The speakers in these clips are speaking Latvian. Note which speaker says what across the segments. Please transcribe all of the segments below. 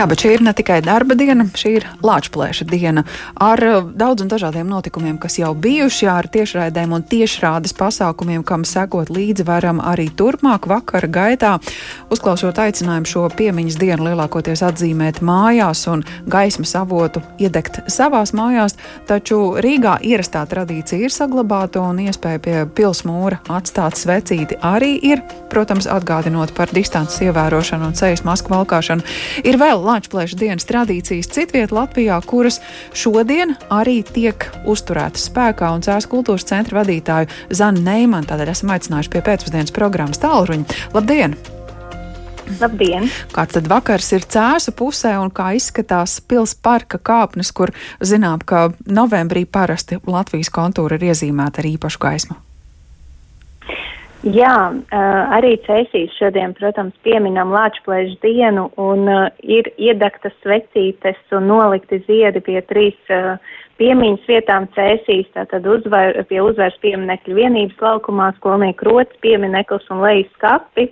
Speaker 1: Jā, bet šī ir ne tikai darba diena, šī ir lāčplēša diena ar uh, daudziem dažādiem notikumiem, kas jau bijuši, ar tiešraidēm un tiešrādes pasākumiem, kam sekot līdzi varam arī turpmāk vakara gaitā. Uzklausot aicinājumu šo piemiņas dienu lielākoties atzīmēt mājās un gaismas avotu iedegt savās mājās, taču Rīgā ierastā tradīcija ir saglabāta un iespēja pie pilsmūra atstāt svecīti arī ir, protams, atgādinot par distances ievērošanu un ceļas masku valkāšanu. Ir vēl Latvijas dienas tradīcijas citviet Latvijā, kuras šodien arī tiek uzturētas spēkā, un Cēlā kultūras centra vadītāju Zanu Neimanu tādēļ esam aicinājuši pie pēcpusdienas programmas tālruņa. Labdien!
Speaker 2: Labdien!
Speaker 1: Kāds tad vakars ir cēsu pusē un kā izskatās pils parka kāpnes, kur zinām, ka novembrī parasti Latvijas kontūra ir iezīmēta ar īpašu gaismu?
Speaker 2: Jā, arī Cēsīs šodien, protams, pieminam Lāčplēžu dienu un ir iedegtas svecītes un nolikti ziedi pie trīs piemiņas vietām Cēsīs, tātad uzvar, pie uzvaras pieminekļu vienības laukumā, skolnieku rots piemineklis un lejas skapi.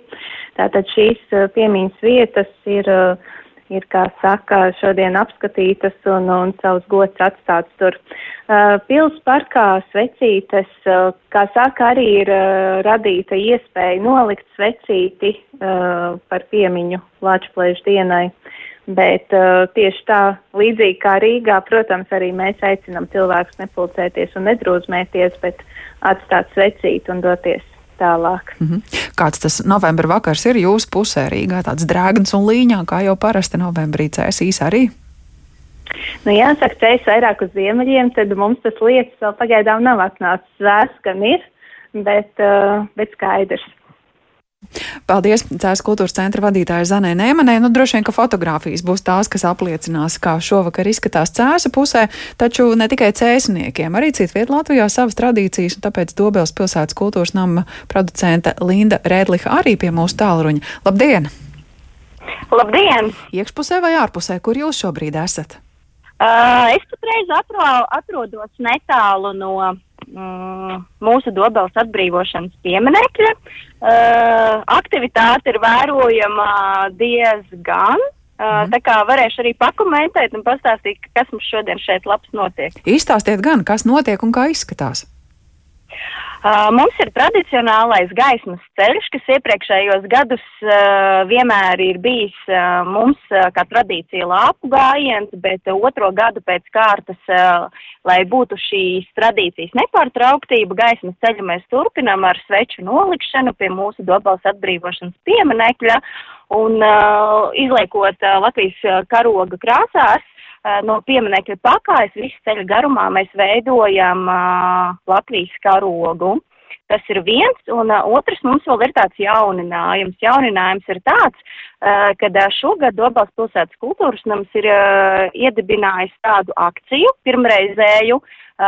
Speaker 2: Tātad šīs piemiņas vietas ir uh, ir, kā saka, šodien apskatītas un, un savus gods atstāts tur. Uh, pils parkā svecītes, uh, kā saka, arī ir uh, radīta iespēja nolikt svecīti par piemiņu Lāčplēžu dienai. Bet tieši tā, līdzīgi kā Rīgā, protams, arī mēs aicinam cilvēkus nepulcēties un nedrūzmēties, bet atstāt svecīti un doties tālāk. Mm -hmm.
Speaker 1: Kāds tas novembra vakars ir jūsu pusē Rīgā? Tāds drēgns un līņā, kā jau parasti novembrī cēsīs arī?
Speaker 2: Nu, jāsaka, ceļš vairāk uz ziemeļiem, tad mums tas lietas vēl pagaidām nav atnācis. Vēsts gan ir, bet, uh, bet skaidrs.
Speaker 1: Paldies, Cēlā kultūras centra vadītāja Zanē Nēmanē. Nu, droši vien, ka fotografijas būs tās, kas apliecinās, kā šovakar izskatās cēsa pusē, taču ne tikai cēsniekiem, arī citviet Latvijā savas tradīcijas, un tāpēc Dobels pilsētas kultūras nama producente Linda Rēdliha arī pie mūsu tālruņa. Labdien!
Speaker 3: Labdien!
Speaker 1: Iekšpusē vai ārpusē, kur jūs šobrīd esat?
Speaker 3: Uh, es patreiz atrodos netālu no mm, mūsu dobels atbrīvošanas pieminekļa. Uh, aktivitāte ir vērojama diezgan. Uh, mm. Tā kā varēšu arī pakomentēt un pastāstīt, kas mums šodien šeit labs notiek.
Speaker 1: Izstāstiet gan, kas notiek un kā izskatās.
Speaker 3: Uh, mums ir tradicionālais gaismas ceļš, kas iepriekšējos gadus uh, vienmēr ir bijis uh, mums uh, kā tradīcija lāpu gājiens, bet otro gadu pēc kārtas, uh, lai būtu šīs tradīcijas nepārtrauktība, gaismas ceļu mēs turpinām ar sveču nolikšanu pie mūsu dobals atbrīvošanas pieminekļa un uh, izliekot Latvijas karoga krāsās no pieminekļa pakājas visu ceļu garumā mēs veidojam uh, Latvijas karogu. Tas ir viens, un uh, otrs mums vēl ir tāds jauninājums. Jauninājums ir tāds, ka šogad Dobals pilsētas kultūras nams ir iedibinājis tādu akciju pirmreizēju,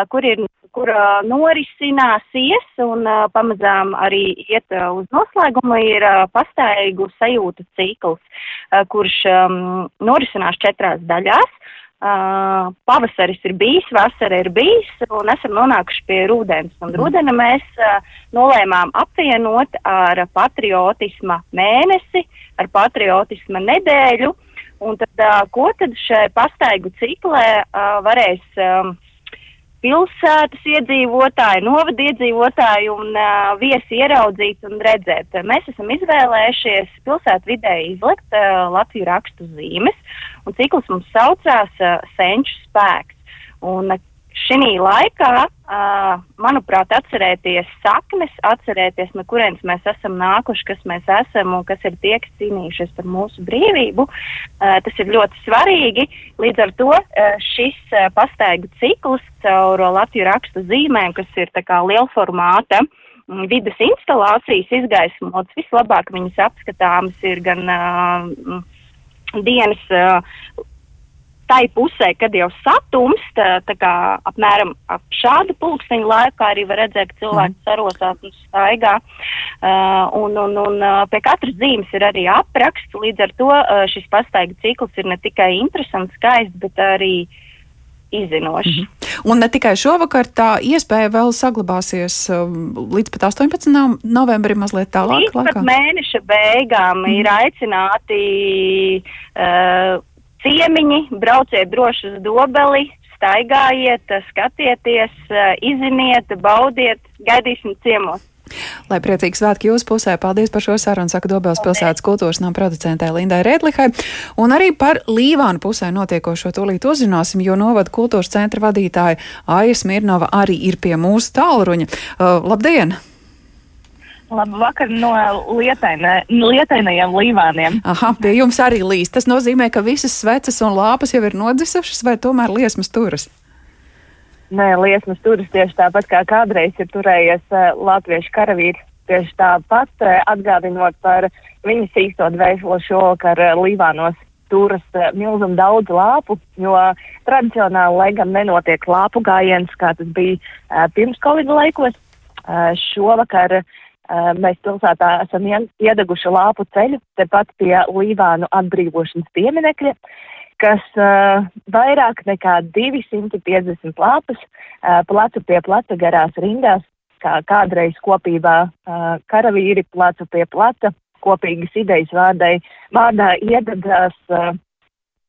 Speaker 3: kur ir kur norisināsies un pamazām arī iet uz noslēgumu, ir pastaigu sajūtu cikls, kurš um, norisinās četrās daļās. Uh, pavasaris ir bijis, vasara ir bijis, un esam nonākuši pie rudens. Un rudena mēs uh, nolēmām apvienot ar patriotisma mēnesi, ar patriotisma nedēļu, un tad, uh, ko tad šai pastaigu ciklē uh, varēs um, pilsētas iedzīvotāji, novada iedzīvotāji un uh, viesi ieraudzīt un redzēt. Mēs esam izvēlējušies pilsētu vidē izlikt uh, Latviju rakstu zīmes, un cikls mums saucās uh, Senču spēks. Un uh, šī laikā, uh, manuprāt, atcerēties saknes, atcerēties, no kurienes mēs esam nākuši, kas mēs esam un kas ir tie, kas cīnījušies par mūsu brīvību, uh, tas ir ļoti svarīgi. Līdz ar to uh, šis uh, pastaigu cikls caur Latviju rakstu zīmēm, kas ir tā kā lielformāta, vidas instalācijas izgaismotas, vislabāk viņas apskatāmas ir gan uh, dienas uh, tai pusē, kad jau satums, tā, tā kā apmēram ap šādu pulksteņu laikā arī var redzēt, ka cilvēks mm. sarosās un staigā. Uh, un, un, un uh, pie katras zīmes ir arī apraksts, līdz ar to uh, šis pastaiga cikls ir ne tikai interesants, skaists, bet arī izzinošs. Mm -hmm.
Speaker 1: Un ne tikai šovakar, tā iespēja vēl saglabāsies um, līdz pat 18. novembrim, mazliet tālāk.
Speaker 3: Līdz pat mēneša beigām mm. ir aicināti uh, ciemiņi, brauciet droši uz dobeli, staigājiet, skatieties, izziniet, baudiet, gaidīsim ciemos.
Speaker 1: Lai priecīgi svētki jūsu pusē, paldies par šo sarunu, saka Dobels pilsētas kultūras nama producentē Lindai Rēdlihai. Un arī par Līvānu pusē notiekošo tūlīt uzzināsim, jo novada kultūras centra vadītāja Aija Smirnova arī ir pie mūsu tālruņa. Uh, labdien!
Speaker 4: Labvakar no lietainē, lietainajiem līvāniem.
Speaker 1: Aha, pie jums arī līst. Tas nozīmē, ka visas sveces un lāpas jau ir nodzisušas vai tomēr liesmas turas?
Speaker 4: Nē, liesmas turas tieši tāpat kā kādreiz ir turējies uh, latviešu karavīri. Tieši tāpat uh, atgādinot par viņas īsto dvēseli šovakar uh, Līvānos turas milzumu daudz lāpu, jo tradicionāli, lai gan nenotiek lāpu gājiens, kā tas bija pirms Covid laikos, šovakar uh, mēs pilsētā esam iedeguši lāpu ceļu tepat pie Līvānu atbrīvošanas pieminekļa. Uh, kas uh, vairāk nekā 250 lapas uh, plecu pie pleca garās rindās, kā kādreiz kopībā uh, karavīri plecu pie pleca kopīgas idejas vārdai, vārdā iededzās, uh,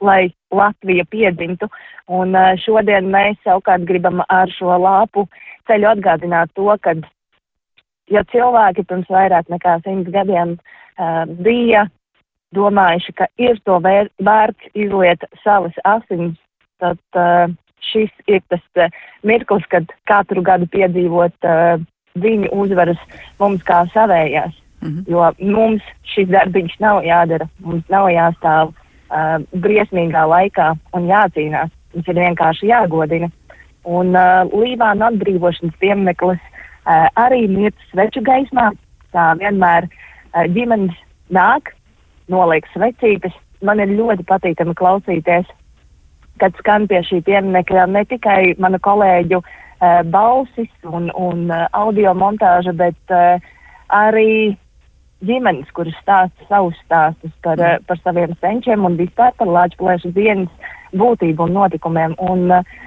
Speaker 4: lai Latvija piedzimtu. Un uh, šodien mēs savukārt gribam ar šo lāpu ceļu atgādināt to, ka, ja cilvēki pirms vairāk nekā simts gadiem uh, bija domājuši, ka ir to vēr, vērts izliet savas asinis, tad uh, šis ir tas uh, mirklis, kad katru gadu piedzīvot uh, viņu uzvaras mums kā savējās. Mm -hmm. Jo mums šis darbiņš nav jādara, mums nav jāstāv uh, briesmīgā laikā un jācīnās. Mums ir vienkārši jāgodina. Un uh, Lībāna atbrīvošanas piemineklis arī mirt sveču gaismā. Tā vienmēr uh, ģimenes nāk, noliek svecītes. Man ir ļoti patīkami klausīties, kad skan pie šī pieminekļa ne tikai mana kolēģu uh, balsis un, un uh, audio montāža, bet uh, arī ģimenes, kuras stāsta savus stāstus par, uh, par saviem senčiem un vispār par Lāčplēšu dienas būtību un notikumiem. Un, uh,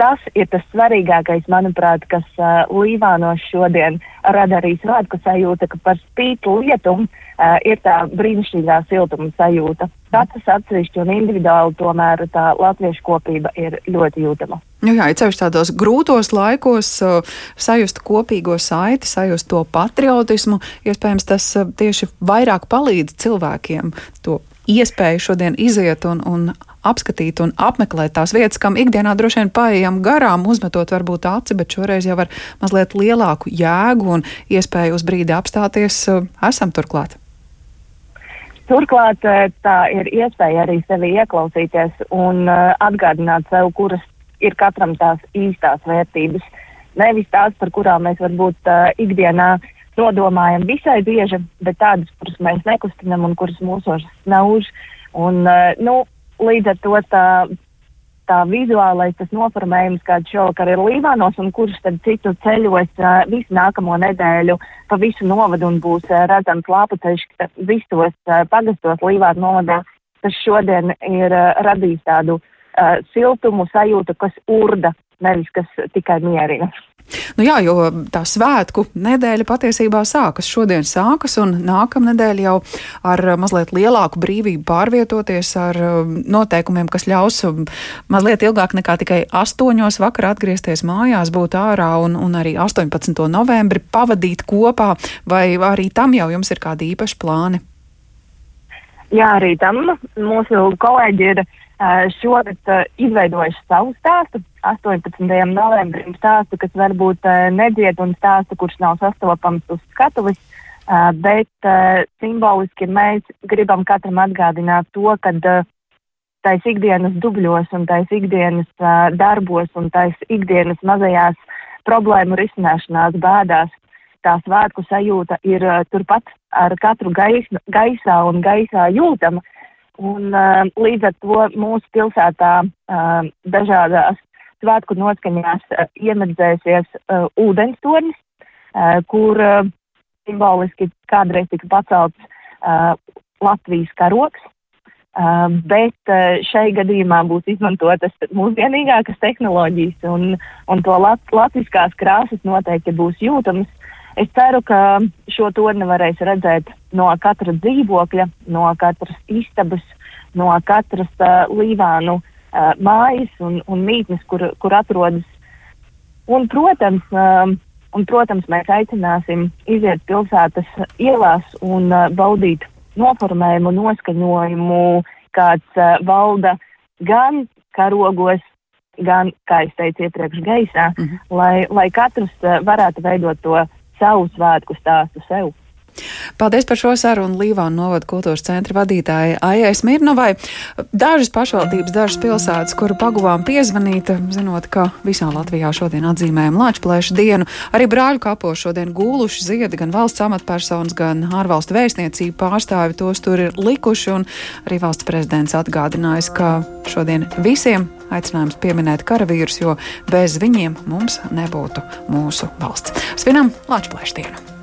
Speaker 4: tas ir tas svarīgākais, manuprāt, kas uh, Līvānos šodien rada arī svētku sajūta, ka par spīti lietumu uh, ir tā brīnišķīgā siltuma sajūta. Katrs atsevišķi un individuāli tomēr tā latviešu kopība ir ļoti jūtama.
Speaker 1: Nu jā, ir ceļš tādos grūtos laikos, uh, sajust kopīgo saiti, sajust to patriotismu. Iespējams, tas uh, tieši vairāk palīdz cilvēkiem to iespēju šodien iziet un, un apskatīt un apmeklēt tās vietas, kam ikdienā droši vien paejam garām, uzmetot varbūt aci, bet šoreiz jau ar mazliet lielāku jēgu un iespēju uz brīdi apstāties, uh, esam turklāt.
Speaker 4: Turklāt uh, tā ir iespēja arī sevi ieklausīties un uh, atgādināt sev, kuras ir katram tās īstās vērtības. Nevis tās, par kurām mēs varbūt uh, ikdienā nodomājam visai bieži, bet tādas, kuras mēs nekustinam un kuras mūsos nauž. Un, uh, nu, līdz ar to tā, tā vizuālais tas noformējums, kāds šovakar ir Līvānos un kurš tad citu ceļos uh, visu nākamo nedēļu pa visu novadu un būs uh, redzams lāpuceļš visos uh, pagastos Līvānu novadā, tas šodien ir uh, radījis tādu uh, siltumu sajūtu, kas urda, nevis kas tikai mierina.
Speaker 1: Nu jā, jo tā svētku nedēļa patiesībā sākas. Šodien sākas, un nākamnedēļ jau ar mazliet lielāku brīvību pārvietoties ar um, noteikumiem, kas ļaus um, mazliet ilgāk nekā tikai astoņos vakarā atgriezties mājās, būt ārā un, un arī 18. novembri pavadīt kopā, vai arī tam jau jums ir kādi īpaši plāni?
Speaker 4: Jā, arī tam mūsu kolēģi ir uh, šogad uh, izveidojuši savu stāstu. 18. novembrim stāstu, kas varbūt uh, nedzied un stāstu, kurš nav sastopams uz skatuves, uh, bet uh, simboliski mēs gribam katram atgādināt to, ka tais ikdienas dubļos un tais ikdienas darbos un tais ikdienas mazajās problēmu risināšanās bēdās tā svētku sajūta ir turpat ar katru gais, gaisā un gaisā jūtama. Un, uh, līdz ar to mūsu pilsētā uh, dažādās svētku noskaņās uh, iemedzēsies uh, ūdenstornis, uh, kur simboliski kādreiz tika pacelts Latvijas karoks. Uh, bet uh, šai gadījumā būs izmantotas mūsdienīgākas tehnoloģijas, un, un to lat, latviskās krāsas noteikti būs jūtamas. Es ceru, ka šo torni varēs redzēt no katra dzīvokļa, no katras istabas, no katras uh, līvānu uh, mājas un, un mītnes, kur, kur atrodas. Un, protams, uh, un, protams, mēs aicināsim iziet pilsētas ielās un uh, baudīt noformējumu, noskaņojumu, kāds uh, valda gan karogos, gan, kā es teicu iepriekš, gaisā, mm -hmm. lai, lai katrs uh, varētu veidot to savu svētku stāstu sev.
Speaker 1: Paldies par šo sarunu Līvānu novada kultūras centra vadītāja Aijai Smirnovai. Dažas pašvaldības, dažas pilsētas, kuru paguvām piezvanīt, zinot, ka visā Latvijā šodien atzīmējam Lāčplēša dienu. Arī brāļu kapos šodien gūluši ziedi gan valsts amatpersonas, gan ārvalstu vēstniecību pārstāvi tos tur ir likuši, un arī valsts prezidents atgādinājis, ka šodien visiem aicinājums pieminēt karavīrus, jo bez viņiem mums nebūtu mūsu valsts. Svinam Latvijas dienu!